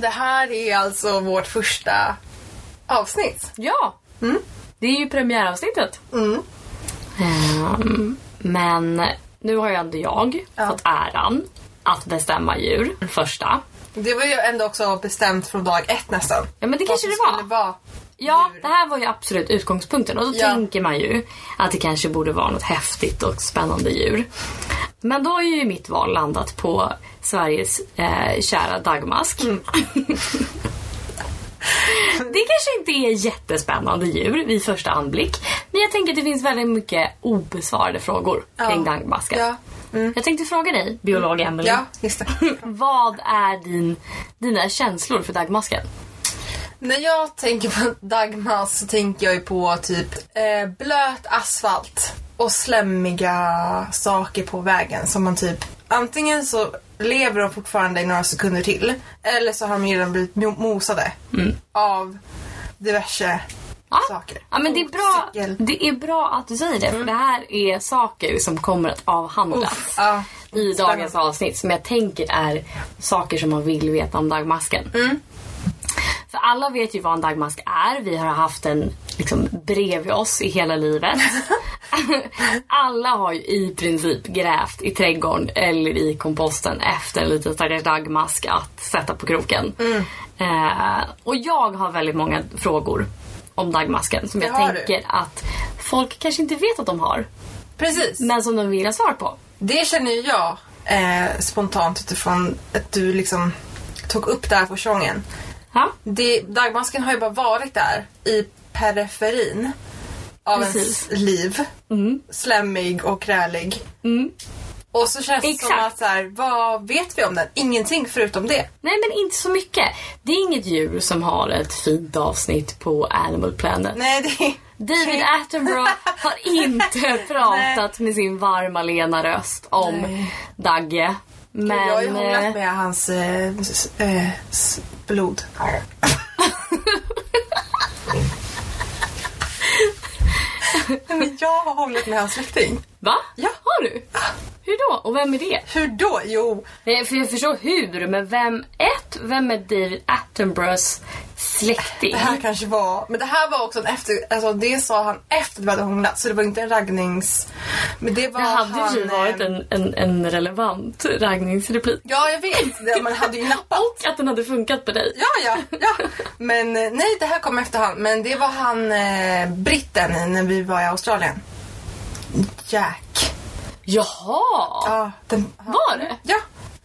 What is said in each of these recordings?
Det här är alltså vårt första avsnitt. Ja! Det är ju premiäravsnittet. Mm. Ehm, men nu har ju ändå jag Ja. fått äran att bestämma djur första. Det var ju ändå också bestämt från dag ett nästan. Ja men det Vad kanske det var. vara. Ja, djur. det här var ju absolut utgångspunkten och då Ja. tänker man ju att det kanske borde vara något häftigt och spännande djur. Men då har ju mitt val landat på Sveriges eh, kära dagmask. Mm. det kanske inte är jättespännande djur vid första anblick. Men jag tänker att det finns väldigt mycket obesvarade frågor kring Ja. dagmasken. Ja. Mm. Jag tänkte fråga dig, biolog Emelie. Ja, just det. Vad är din, dina känslor för dagmasken? När jag tänker på Dagmas så tänker jag ju på typ eh, blöt asfalt och slemmiga saker på vägen som man typ antingen så lever de fortfarande i några sekunder till eller så har de redan blivit mo- mosade av diverse Ja. saker. Ja men det är, bra, det är bra att du säger det för det här är saker som kommer att avhandlas Ja. i dagens avsnitt som jag tänker är saker som man vill veta om dagmasken. För alla vet ju vad en dagmask är. Vi har haft den liksom bredvid oss i hela livet. alla har ju i princip grävt i trädgården eller i komposten efter en liten stackars dagmask att sätta på kroken. Eh, och jag har väldigt många frågor om dagmasken som Det jag har du. tänker att folk kanske inte vet att de har. Precis. Men som de vill ha svar på. Det känner jag eh, spontant utifrån att du liksom tog upp det här första gången. Ja, Det, dagmasken har ju bara varit där i periferin av Precis. ens liv. Mm. Slemmig och krälig. Och så känns det som att så här, vad vet vi om den? Ingenting förutom det. Nej men inte så mycket. Det är inget djur som har ett fint avsnitt på Animal Planet. Nej, det David Attenborough har inte pratat med sin varma lena röst om Nej. Dagge. Men... jag har ju hånglat eh, med hans eh, eh, blod. Men jag har hånglat med hans släkting. Va? Ja. Har du? Hur då? Och vem är det? Hur då? Jo, Nej, för jag förstår hur, men vem... Ett, vem är David Attenboroughs släkting? Det här kanske var, men det här var också en efter, alltså det sa han efter att vi hade hånglat så det var inte en raggnings... Men det var Det hade han, ju varit eh, en, en, en relevant raggningsreplik. Ja jag vet, det, man hade ju nappat. Och att den hade funkat på dig. Ja, ja, ja. Men eh, nej, det här kom efterhand. Men det var han eh, britten när vi var i Australien. Jack. Jaha! Ja, den, Var det? Ja.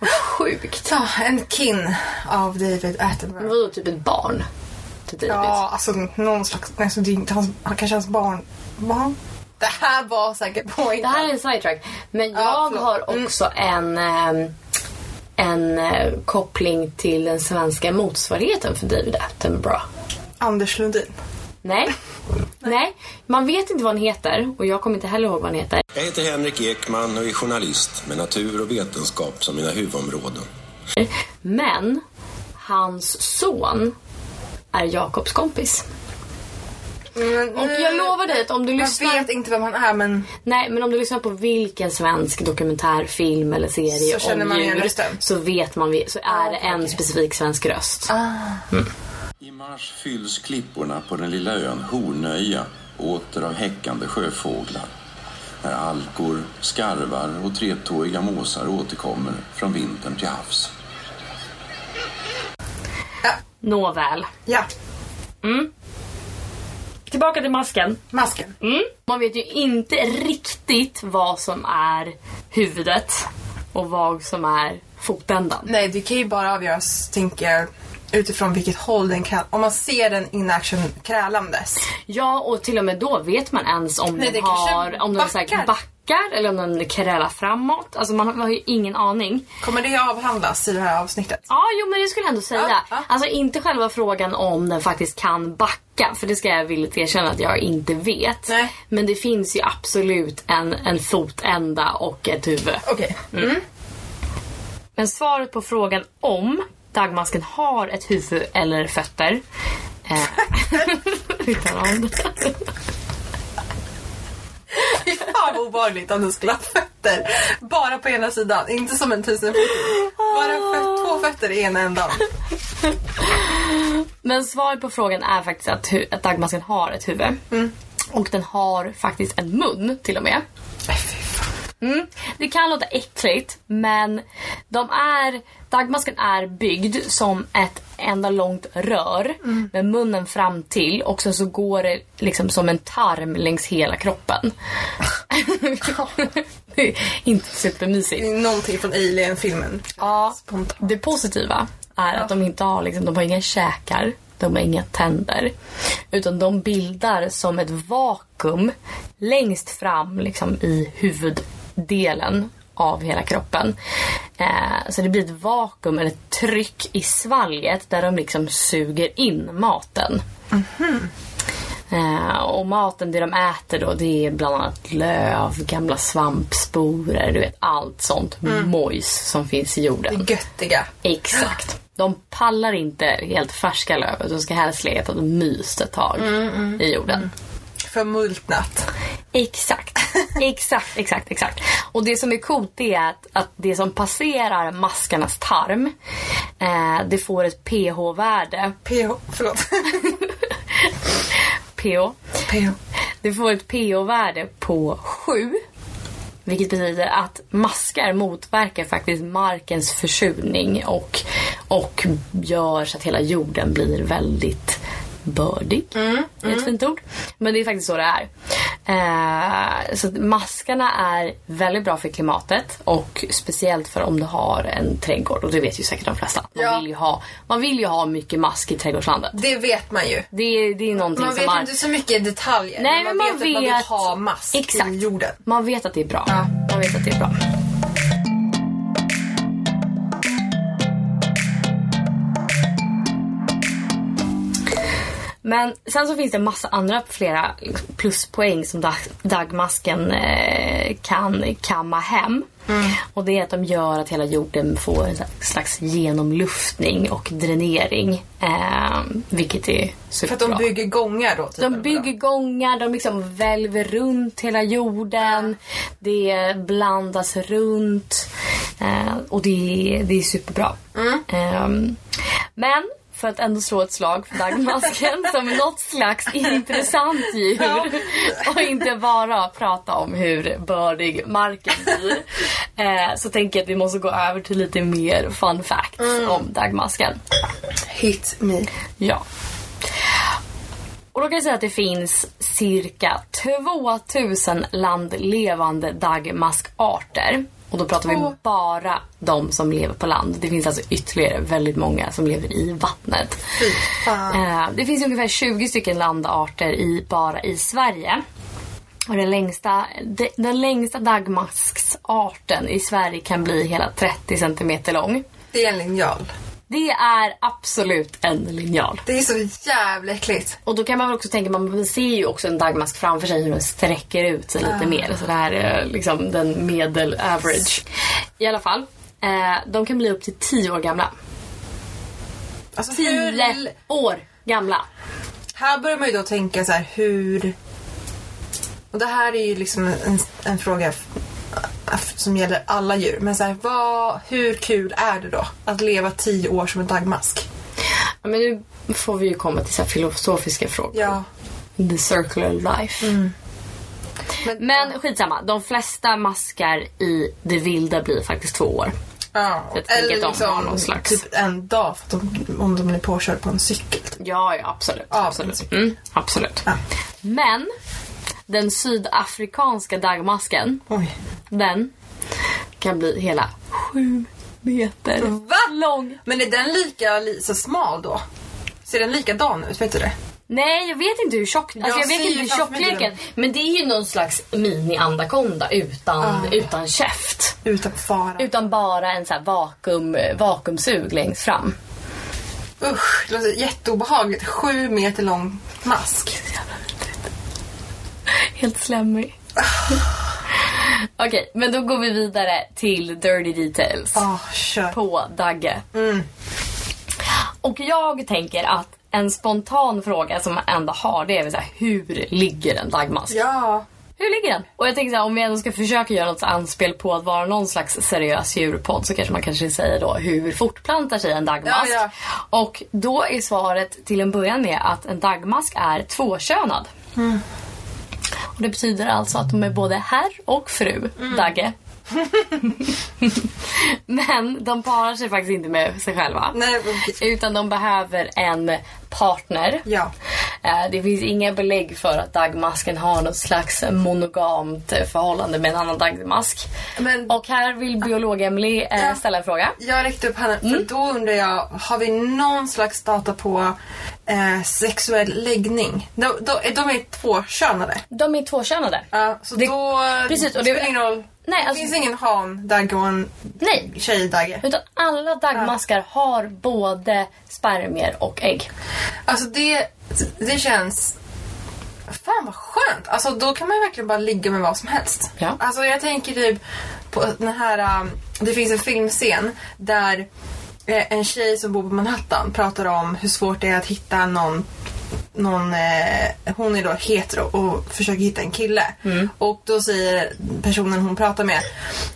Sjukt. ja, en kin av David Attenborough. Vadå, typ ett barn? Till David? Ja, alltså någon slags, nej, så det är inte hans, han kanske hans barn. Barn? Det här var säkert på Det här är en sidetrack. Men Ja, jag förlåt. har Mm. också en, ehm, en eh, koppling till den svenska motsvarigheten för David Attenborough. Anders Lundin. Nej. Nej, man vet inte vad han heter och jag kommer inte heller ihåg vad han heter. Jag heter Henrik Ekman och är journalist med natur och vetenskap som mina huvudområden. Men hans son är Jakobs kompis. Mm, Och jag lovar dig att om du Jag lyssnar... vet inte vem han är men Nej, men om du lyssnar på vilken svensk dokumentärfilm eller serie Så känner om djur rösten. Ah, så vet man, så är det en specifik svensk röst. I mars fylls klipporna på den lilla ön Hornöja åter av häckande sjöfåglar. När alkor, skarvar och tretåiga måsar återkommer från vintern till havs. Nåväl. ja, Tillbaka till masken. masken. Mm. Man vet ju inte riktigt vad som är huvudet och vad som är fotändan. Nej, det kan ju bara avgöras, tänker jag, utifrån vilket håll den kan... Om man ser den in action krälandes. Ja, och till och med då vet man ens om Nej, den har om den så här backar. backar eller om den krälar framåt. Alltså man har, ju ingen aning. Kommer det avhandlas i det här avsnittet? Ja, jo men det skulle jag ändå säga. Ja, ja. Alltså inte själva frågan om den faktiskt kan backa, för det ska jag villigt erkänna att jag inte vet. Nej. Men det finns ju absolut en, en fotända och ett huvud. Okej. Mm. Men svaret på frågan om dagmasken har ett huvud eller fötter. Tar om. Fy fan vad obehagligt om den skulle ha fötter. Bara på ena sidan, inte som en tusenfoting. Bara för, två fötter i ena ändan. Men svaret på frågan är faktiskt att, att dagmasken har ett huvud. Och den har faktiskt en mun till och med. Mm. Det kan låta äckligt men de är, dagmasken är byggd som ett enda långt rör med munnen fram till och sen så går det liksom som en tarm längs hela kroppen. inte supermysigt. Det är någonting från Alien-filmen. Ja, Spontant. det positiva är att de inte har, liksom, de har inga käkar, de har inga tänder. Utan de bildar som ett vakuum längst fram liksom, i huvuddelen av hela kroppen. Eh, så det blir ett vakuum eller ett tryck i svalget där de liksom suger in maten. Eh, och maten, det de äter då, det är bland annat löv, gamla svampsporer, du vet allt sånt mojs som finns i jorden. Det göttiga. Exakt. De pallar inte helt färska lövet, de ska helst legat och myst ett tag i jorden. Förmultnat. Exakt, exakt, exakt, exakt. Och det som är coolt det är att, att det som passerar maskarnas tarm, eh, det får ett pH-värde. PH, förlåt. pH. PH. Det får ett pH-värde på 7. Vilket betyder att maskar motverkar faktiskt markens försurning och, och gör så att hela jorden blir väldigt bördig. Det är ett fint ord. Men det är faktiskt så det är. Eh, så maskarna är väldigt bra för klimatet och speciellt för om du har en trädgård. Och det vet ju säkert de flesta. Man, Ja. vill, ju ha, man vill ju ha mycket mask i trädgårdslandet. Det vet man ju. Det, är- det är någonting Man vet ju inte så mycket detaljer. Nej, men man vet att man vill ha mask Exakt. i jorden. Man vet att det är bra. Ja. Man vet att det är bra. Men sen så finns det massa andra flera pluspoäng som dag, dagmasken eh, kan kamma hem. Och det är att de gör att hela jorden får en slags genomluftning och dränering. Eh, vilket är För att superbra. de bygger gångar då? Typ, De bygger gångar, de liksom välver runt hela jorden. Det blandas runt. Eh, och det, det är superbra. Ehm, men för att ändå slå ett slag för dagmasken som något slags intressant djur och inte bara prata om hur bördig marken blir. Eh, så tänker jag att vi måste gå över till lite mer fun facts om dagmasken. vadå? Hit me. Ja. Och då kan jag säga att det finns cirka 2000 landlevande dagmaskarter. Och då pratar vi bara de som lever på land. Det finns alltså ytterligare väldigt många som lever i vattnet. Eh, det finns ungefär 20 stycken landarter i, bara i Sverige. Och den längsta, de, den längsta dagmasksarten i Sverige kan bli hela 30 centimeter lång. Det är en linjal. Det är absolut en linjal. Det är så jävla äckligt. Och då kan man väl också tänka, man ser ju också en dagmask framför sig hur den sträcker ut sig lite mer. Så det här är liksom den medel average. I alla fall, eh, de kan bli upp till 10 år gamla. Alltså, 10 hur... år gamla. Här börjar man ju då tänka så här hur... Och det här är ju liksom en, en fråga som gäller alla djur. Men så här, vad, hur kul är det då att leva tio år som en dagmask? Ja, men nu får vi ju komma till så här filosofiska frågor. Ja. The circular life. Men, Men skitsamma, de flesta maskar i det vilda blir faktiskt två år. ja. Eller de liksom någon slags- typ en dag för att de, om de blir påkörda på en cykel. Typ. Ja, ja absolut. Ja, absolut. Mm, absolut. Ja. Men den sydafrikanska dagmasken, Oj. den kan bli hela sju meter Va? lång. Men är den lika li, så smal då? Ser den likadan ut? Vet du det? Nej, jag vet inte hur tjock... Alltså, Jag jag vet inte hur mig tjockleken... Men det är ju någon slags mini-anakonda utan, Ah. utan käft. Utan fara. Utan bara en så här vakuum, vakuumsug längst fram. Usch, det låter jätteobehagligt. Sju meter lång mask. Helt slemmig. Okej, men då går vi vidare till dirty details. Ja, kör. På Dagge. Mm. Och jag tänker att en spontan fråga som man ändå har det är väl så här, hur ligger en dagmask? Ja. Hur ligger den? Och jag tänker så här, om vi ändå ska försöka göra något anspel på att vara någon slags seriös djurpodd så kanske man kanske säger då hur fortplantar sig en dagmask? Ja, Och då är svaret till en början med att en dagmask är tvåkönad. Och det betyder alltså att de är både herr och fru Dagge. Men de parar sig faktiskt inte med sig själva. Nej. Utan de behöver en partner. Ja. Eh, Det finns inga belägg för att dagmasken har något slags monogamt eh, förhållande med en annan dagmask. Men Och här vill biolog Emily eh, Ja. ställa en fråga. jag räckte upp handen Mm. för då undrar jag, har vi någon slags data på eh, sexuell läggning? De, de, de är tvåkönade. De är tvåkönade. Ja, så Det- då precis, och det det- spelar ingen roll. Nej, det alltså- finns ingen han-dagge och en Nej, tjej-dagge. utan alla dagmaskar har både spermier och ägg. Alltså det, det känns... Fan vad skönt! Alltså då kan man ju verkligen bara ligga med vad som helst. Ja. Alltså jag tänker typ på den här... um, Det finns en filmscen där eh, en tjej som bor på Manhattan pratar om hur svårt det är att hitta någon någon, eh, hon är då hetero och försöker hitta en kille. Och då säger personen hon pratar med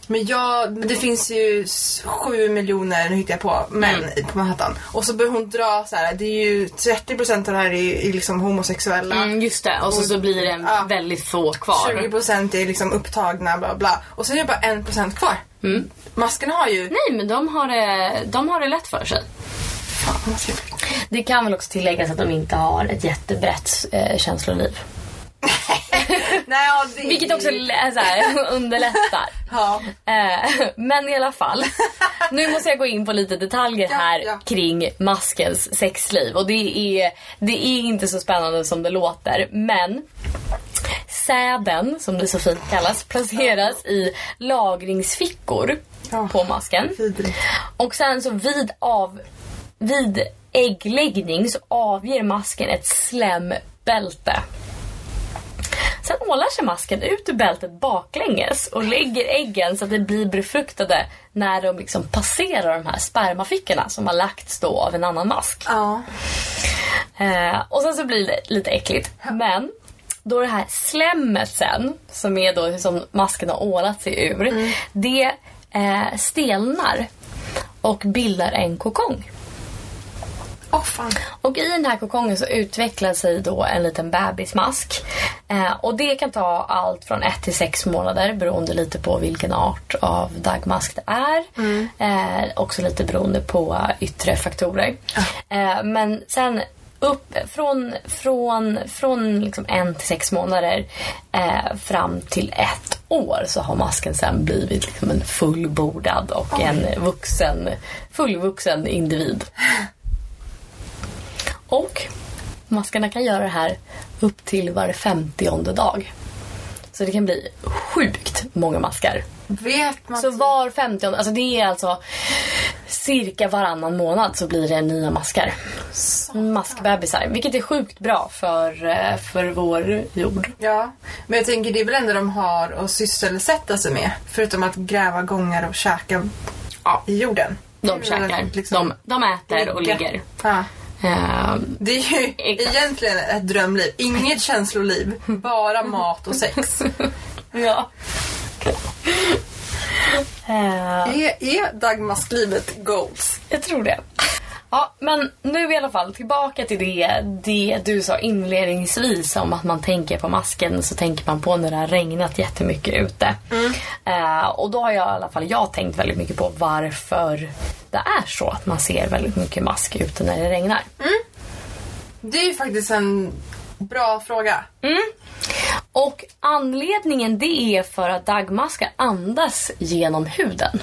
Men jag, det finns ju sju miljoner, nu hittar jag på, män på Manhattan. Och så börjar hon dra så här, det är ju 30% av det här är, är liksom homosexuella. Mm, just det, och så, så blir det Ja. väldigt få kvar. 20% är liksom upptagna, bla bla. Och sen är det bara 1% kvar. Mm. Masken har ju... Nej, men de har, det, de har det lätt för sig. Fan, vad trevligt. Det kan väl också tilläggas att de inte har ett jättebrett eh, känsloliv. Nej, ja, det Vilket också så här, underlättar. Ja. Eh, men i alla fall. Nu måste jag gå in på lite detaljer Ja, här ja. kring maskens sexliv. Och det är, det är inte så spännande som det låter. Men säden, som det så fint kallas, placeras i lagringsfickor på masken. Och sen så vid, av, vid äggläggning så avger masken ett slembälte. Sen ålar sig masken ut ur bältet baklänges och lägger äggen så att det blir befruktade när de liksom passerar de här spermafickorna som har lagts då av en annan mask. Ja. Eh, och sen så blir det lite äckligt. Men då det här slemmet sen, som är då som masken har ålat sig ur, det eh, stelnar och bildar en kokong. Åh fan. Och i den här kokongen så utvecklar sig då en liten bebismask. Eh, och det kan ta allt från ett till sex månader beroende lite på vilken art av dagmask det är. Eh, också lite beroende på yttre faktorer. Eh, men sen upp från, från, från liksom en till sex månader eh, fram till ett år så har masken sen blivit liksom en fullbordad och en vuxen, fullvuxen individ. Och maskarna kan göra det här upp till var femtionde dag. Så det kan bli sjukt många maskar. Vet man Så var femtionde, alltså det är alltså cirka varannan månad så blir det nya maskar. Maskbebisar, vilket är sjukt bra för, eh, för vår jord. Ja, men jag tänker det är väl ändå de har att sysselsätta sig med. Förutom att gräva gångar och käka Ja. i jorden. De käkar, liksom de, de äter och ligger. Ja. Eh, Det är ju Exakt. egentligen ett drömliv. Inget känsloliv, bara mat och sex. ja. Eh, Är, är dagmasklivet goals? Jag tror det. Ja, men nu i alla fall tillbaka till det, det du sa inledningsvis om att man tänker på masken så tänker man på när det har regnat jättemycket ute. Eh, och då har jag i alla fall jag tänkt väldigt mycket på varför det är så att man ser väldigt mycket mask ute när det regnar. Det är ju faktiskt en bra fråga. Och anledningen det är för att dagmaskar andas genom huden.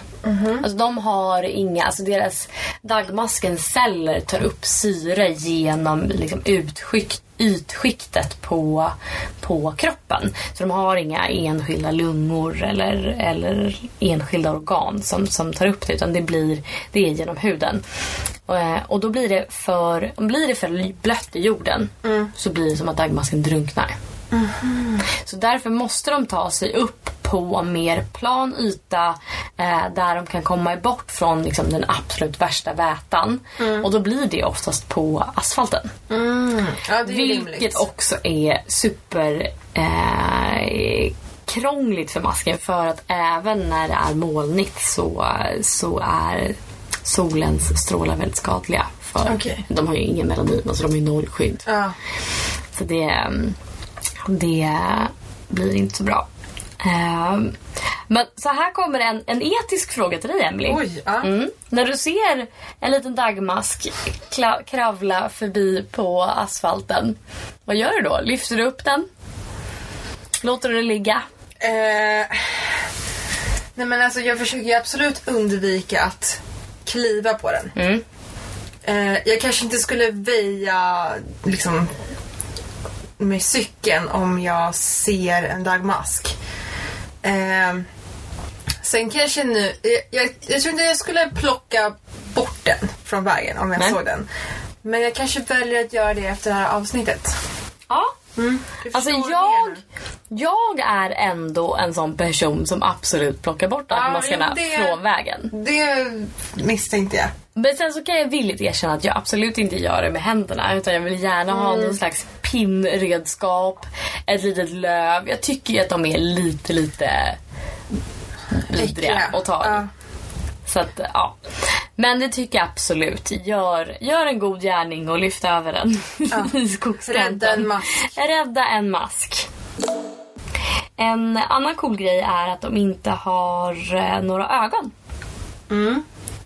Alltså de har inga, alltså deras dagmaskens celler tar upp syre genom liksom utskikt, ytskiktet på, på kroppen. Så de har inga enskilda lungor eller, eller enskilda organ som, som tar upp det utan det blir det är genom huden. Och, eh, och då blir det för, blir det för blött i jorden så blir det som att dagmasken drunknar. Så därför måste de ta sig upp på mer plan yta eh, där de kan komma bort från liksom, den absolut värsta vätan. Och då blir det oftast på asfalten. Ja, är ju Vilket rimligt. också är super eh, krångligt för masken för att även när det är molnigt så, så är solens strålar väldigt skadliga. För Okej. De har ju ingen melanin, alltså de har ju nollskydd. Ja. Så det, mm, det blir inte så bra. Ehm, Men så här kommer en, en etisk fråga till dig Emily. Oj, ja. Mm. När du ser en liten dagmask kravla förbi på asfalten, vad gör du då? Lyfter du upp den? Låter du den ligga? Eh, nej men alltså jag försöker absolut undvika att kliva på den. Mm. Eh, jag kanske inte skulle väja liksom med cykeln om jag ser en dagmask. Eh, sen kanske nu, jag, jag, jag tror inte jag skulle plocka bort den från vägen om jag Nej. såg den. Men jag kanske väljer att göra det efter det här avsnittet. Ja. Du Alltså jag, jag är ändå en sån person som absolut plockar bort dagmaskarna jo, det- från vägen. Det misstänkte jag. Men sen så kan jag villigt erkänna att jag absolut inte gör det med händerna. Utan jag vill gärna ha Mm. någon slags pinnredskap, ett litet löv. Jag tycker ju att de är lite, lite vidriga att ta i. Ja. Så att, ja. Men det tycker jag absolut. Gör, gör en god gärning och lyft över den i skogskanten. Rädda en mask. Rädda en mask. En annan cool grej är att de inte har eh, några ögon.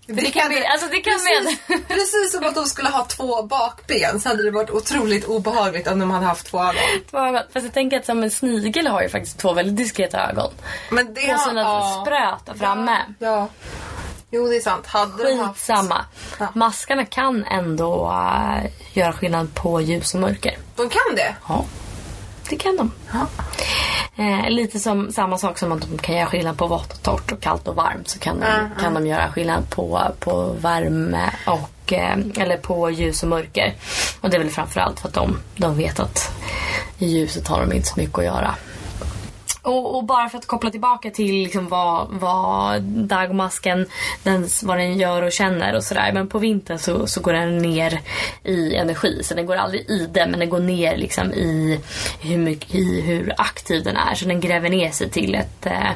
Det, kan bli- alltså det kan precis, precis som att de skulle ha två bakben så hade det varit otroligt obehagligt om de hade haft två ögon. Två ögon. Fast jag tänker att som en snigel har ju faktiskt två väldigt diskreta ögon. Men det På sina ja. spröt där framme. Ja. Jo, det är sant. Hade de haft... Skitsamma. Ja. Maskarna kan ändå äh, göra skillnad på ljus och mörker. De kan det? Ja, det kan de. Ja. Eh, lite som samma sak som att de kan göra skillnad på vått och torrt och kallt och varmt så kan de, Mm, kan de göra skillnad på, på värme och eh, eller på ljus och mörker. Och det är väl framförallt för att de, de vet att i ljuset har de inte så mycket att göra. Och, och bara för att koppla tillbaka till liksom vad, vad dagmasken den, vad den gör och känner och sådär. Men på vintern så, så går den ner i energi. Så den går aldrig i det men den går ner liksom i hur, mycket, i hur aktiv den är. Så den gräver ner sig till, ett, eh,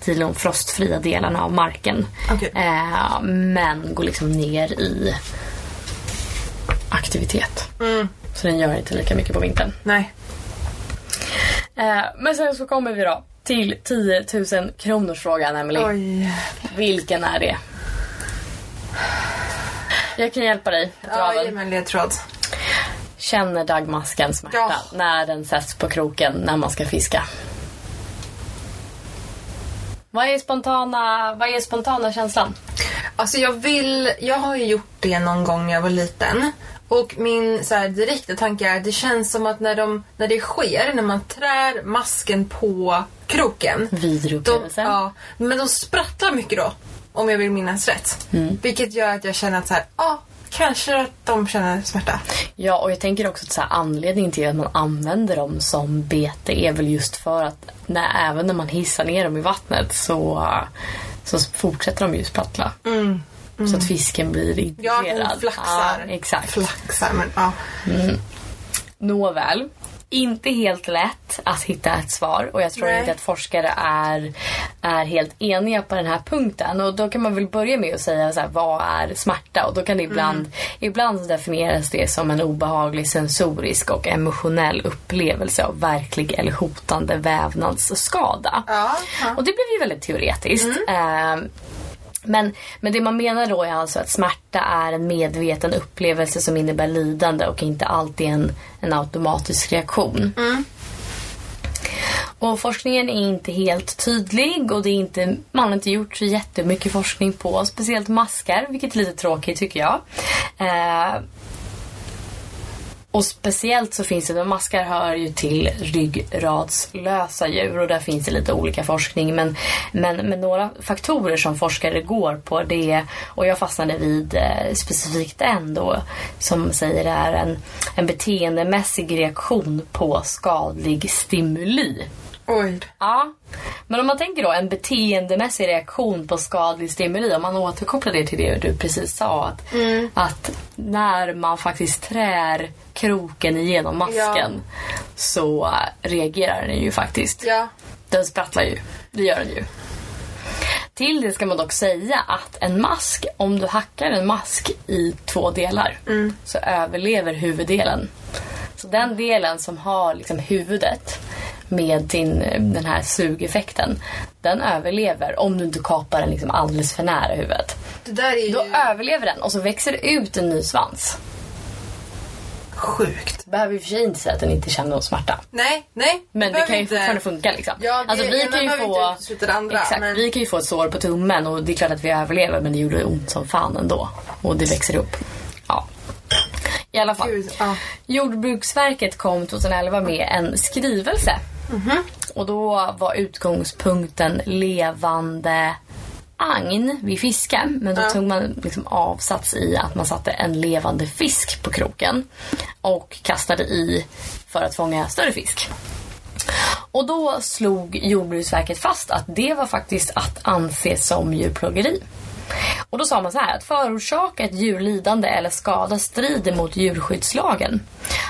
till de frostfria delarna av marken. Okej. Eh, men går liksom ner i aktivitet. Så den gör inte lika mycket på vintern. Nej. Eh, men sen så kommer vi då till 10 000 kronors frågan Emily. Oj. Vilken är det? Jag kan hjälpa dig på Ja, ge mig en ledtråd. Känner dagmasken smärta Ja. när den sätts på kroken när man ska fiska? Vad är spontana, vad är spontana känslan? Alltså jag vill, jag har ju gjort det någon gång när jag var liten. Och min så här, direkta tanke är att det känns som att när, de, när det sker, när man trär masken på kroken. Vidrig upplevelse. ja, men de sprattlar mycket då. Om jag vill minnas rätt. Mm. Vilket gör att jag känner att så här, ja, kanske att de känner smärta. Ja, och jag tänker också att så här, anledningen till att man använder dem som bete är väl just för att när, även när man hissar ner dem i vattnet så, så fortsätter de ju sprattla. Så att fisken blir Mm. Ja, intresserad. hon flaxar. Ja, exakt. Flaxar, men ja. Nåväl. Inte helt lätt att hitta ett svar och jag tror Nej. inte att forskare är, är helt eniga på den här punkten. Och då kan man väl börja med att säga så här, vad är smärta? Och då kan det ibland, Mm. ibland definieras det som en obehaglig sensorisk och emotionell upplevelse av verklig eller hotande vävnadsskada. Ja, ja. Och det blev ju väldigt teoretiskt. Eh, men, men det man menar då är alltså att smärta är en medveten upplevelse som innebär lidande och inte alltid en, en automatisk reaktion. Och forskningen är inte helt tydlig och det är inte, man har inte gjort så jättemycket forskning på speciellt maskar, vilket är lite tråkigt tycker jag. Eh, och speciellt så finns det, men maskar hör ju till ryggradslösa djur och där finns det lite olika forskning. Men, men, men några faktorer som forskare går på det och jag fastnade vid eh, specifikt en då, som säger det är en, en beteendemässig reaktion på skadlig stimuli. Oj. Ja, Men om man tänker då en beteendemässig reaktion på skadlig stimuli. Om man återkopplar det till det du precis sa. Att, att när man faktiskt trär kroken igenom masken så reagerar den ju faktiskt. Ja. Den sprattlar ju. Det gör den ju. Till det ska man dock säga att en mask, om du hackar en mask i två delar så överlever huvuddelen. Så den delen som har liksom huvudet med sin, den här sugeffekten, den överlever om du inte kapar den liksom alldeles för nära huvudet. Det ju Då överlever den och så växer det ut en ny svans. sjukt. Behöver i och för sig inte säga att den inte känner någon smärta. Nej, nej. Men det behöver kan ju inte- fortfarande funka liksom. Ja, det- alltså, vi kan ju få... inte det andra, Exakt, men- vi kan ju få ett sår på tummen och det är klart att vi överlever men det gjorde ont som fan ändå. Och det växer upp. Ja. I alla fall. Gud, ja. Jordbruksverket kom 2011 med en skrivelse. Mhm. Och då var utgångspunkten levande agn vid fiske. Men då tog man liksom avsats i att man satte en levande fisk på kroken. Och kastade i för att fånga större fisk. Och då slog Jordbruksverket fast att det var faktiskt att anse som djurplågeri. Och då sa man så här att förorsaka ett djur lidande eller skada strider mot djurskyddslagen.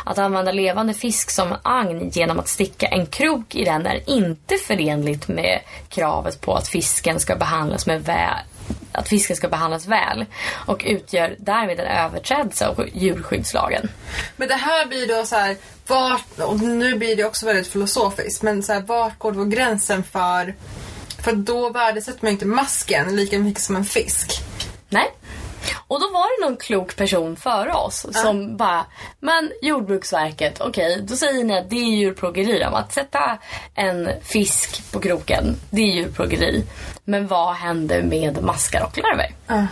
Att använda levande fisk som agn genom att sticka en krok i den är inte förenligt med kravet på att fisken ska behandlas med väl att fisken ska behandlas väl och utgör därmed en överträdelse av djurskyddslagen. Men det här blir då så här, vart, och nu blir det också väldigt filosofiskt, men så här, vart går då gränsen för... För då värdesätter man inte masken lika mycket som en fisk. Nej. Och då var det någon klok person före oss som bara, men Jordbruksverket, okej, då säger ni att det är djurplågeri. Att sätta en fisk på kroken, det är djurplågeri. Men vad händer med maskar och larver? Ja.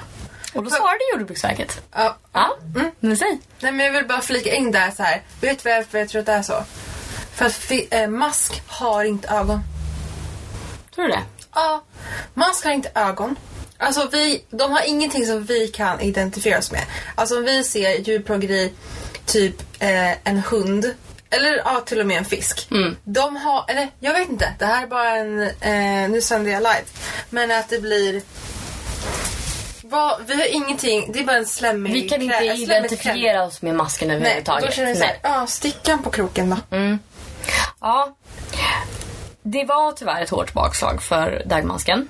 Och då svarade Jordbruksverket. Ja. Ja, men säg. Nej men jag vill bara flika in där så här. Vet du varför jag tror att det är så? För att eh, mask har inte ögon. Tror du det? Ja, mask har inte ögon. Alltså vi, de har ingenting som vi kan identifiera oss med. Alltså om vi ser djurplågeri, typ eh, en hund, eller ja, till och med en fisk. De har, eller jag vet inte, det här är bara en, eh, nu sänder jag live. Men att det blir, vad, vi har ingenting, det är bara en slemmig Vi kan inte krä- identifiera oss med masken Nej, överhuvudtaget. då känner jag såhär, ja stickan på kroken då. Ja. Det var tyvärr ett hårt bakslag för dagmasken.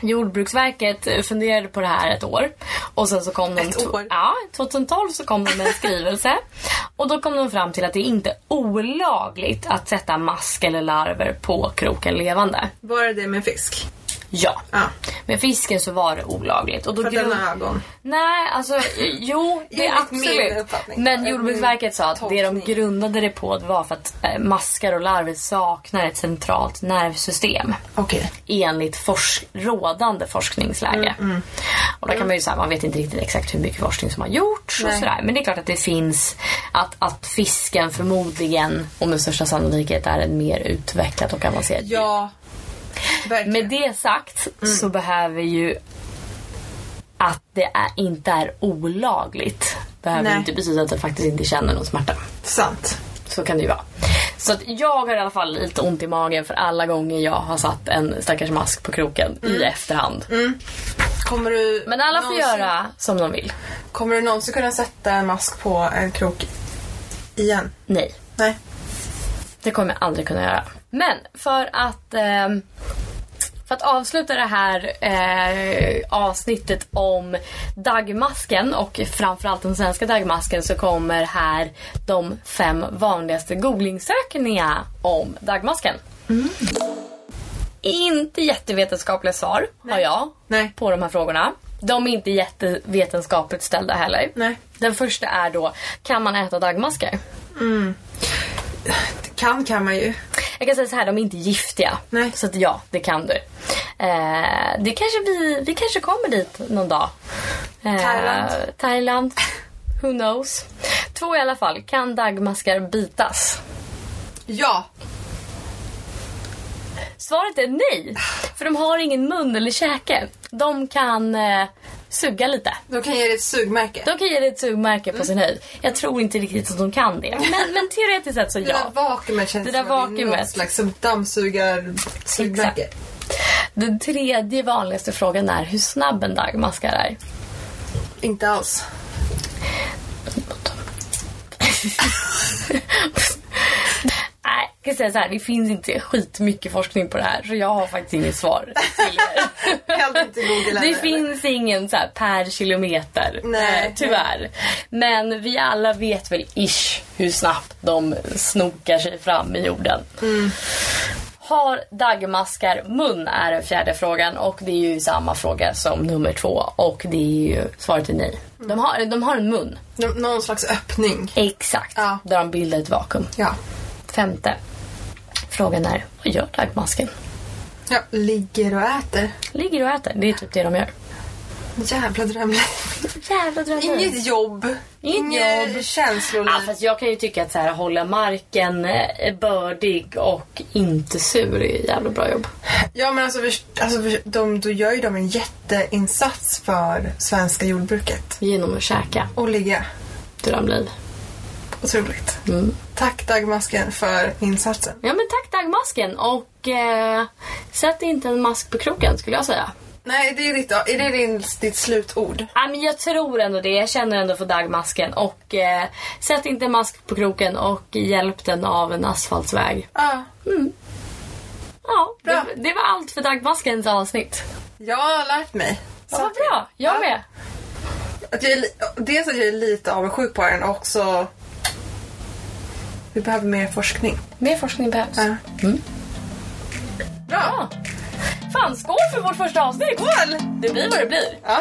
Jordbruksverket funderade på det här ett år. Och sen så kom de... Ett år? Ja, 2012 så kom de med en skrivelse. och då kom de fram till att det inte är olagligt att sätta mask eller larver på kroken levande. Var det det med fisk? Ja. Ja. Med fisken så var det olagligt. Och då För grund- har ögon. Nej, alltså jo, det är absolut. Men Jordbruksverket sa att det de grundade det på var för att eh, maskar och larver saknar ett centralt nervsystem. Okej. Enligt forsk- rådande forskningsläge. Mm, Och då kan man ju säga, man vet inte riktigt exakt hur mycket forskning som har gjorts och Nej. sådär. Men det är klart att det finns att, att fisken förmodligen och med största sannolikhet är en mer utvecklad och avancerad. Ja. Verkligen. Med det sagt Mm. så behöver ju att det är, inte är olagligt behöver Nej. inte betyda att det faktiskt inte känner någon smärta. Sant. Så kan det ju vara. Så att jag har i alla fall lite ont i magen för alla gånger jag har satt en stackars mask på kroken Mm. i efterhand. Kommer du Men alla får någonsin- göra som de vill. Kommer du någonsin kunna sätta en mask på en krok igen? Nej, Nej. det kommer jag aldrig kunna göra. Men för att ehm, för att avsluta det här eh, avsnittet om dagmasken och framförallt den svenska dagmasken så kommer här de fem vanligaste googlingsökningarna om dagmasken. Inte jättevetenskapliga svar har jag Nej. på de här frågorna. De är inte jättevetenskapligt ställda heller. Nej. Den första är då, kan man äta dagmaskar? Det kan kan man ju. Jag kan säga så här, de är inte giftiga. Nej. Så att ja, det kan du. Eh, det kanske vi, vi kanske kommer dit någon dag. Eh, Thailand. Thailand. Who knows? Två i alla fall. Kan dagmaskar bitas? Ja. Svaret är nej. För de har ingen mun eller käke. De kan eh, suga lite. De kan ge dig ett sugmärke. De kan ge dig ett sugmärke på sin höjd. Jag tror inte riktigt att de kan det. Men, men teoretiskt sett så Det där ja. vakuumet känns Det där som vakuumet. något slags som dammsugar sugmärke. Den tredje vanligaste frågan är hur snabb en dagmaskar är. Inte alls. Nej, jag kan säga så här, det finns inte skitmycket forskning på det här så jag har faktiskt inget svar till er. Det finns ingen så här per kilometer. Nej. tyvärr. Men vi alla vet väl ish hur snabbt de snokar sig fram i jorden. Har dagmaskar mun är den fjärde frågan och det är ju samma fråga som nummer två och det är ju svaret är nej. De, har, de har en mun. Nå- Någon slags öppning. Exakt. Ja. Där de bildar ett vakuum. Ja. Femte. Frågan är, vad gör dagmasken? ja. Ligger och äter. Ligger och äter, det är typ det de gör. Jävla drömliv. Jävla drömmar. Inget jobb. Inget jobb. känsloliv. Ja, fast jag kan ju tycka att så här, hålla marken eh, bördig och inte sur är jävla bra jobb. Ja men alltså, alltså de, då gör ju de en jätteinsats för svenska jordbruket. Genom att käka Och ligga. drömliv. Otroligt. Mm. Tack Dagmasken för insatsen. Ja men tack dagmasken och eh, sätt inte en mask på kroken skulle jag säga. Nej, det är, ditt, är det din, ditt slutord? Ja, men jag tror ändå det. Jag känner ändå för dagmasken. Och eh, sätt inte mask på kroken och hjälp den av en asfaltsväg. Ja. Ja, Bra. det, det var allt för dagmaskens avsnitt. Jag har lärt mig. Ja, vad bra. Jag Ja. med. Att jag är, dels att jag är lite avundsjuk på den och också... Vi behöver mer forskning. Mer forskning behövs. Ja. Mm. Bra! Fan, skål för vårt första avsnitt! Skål! Det blir vad det blir. Ja.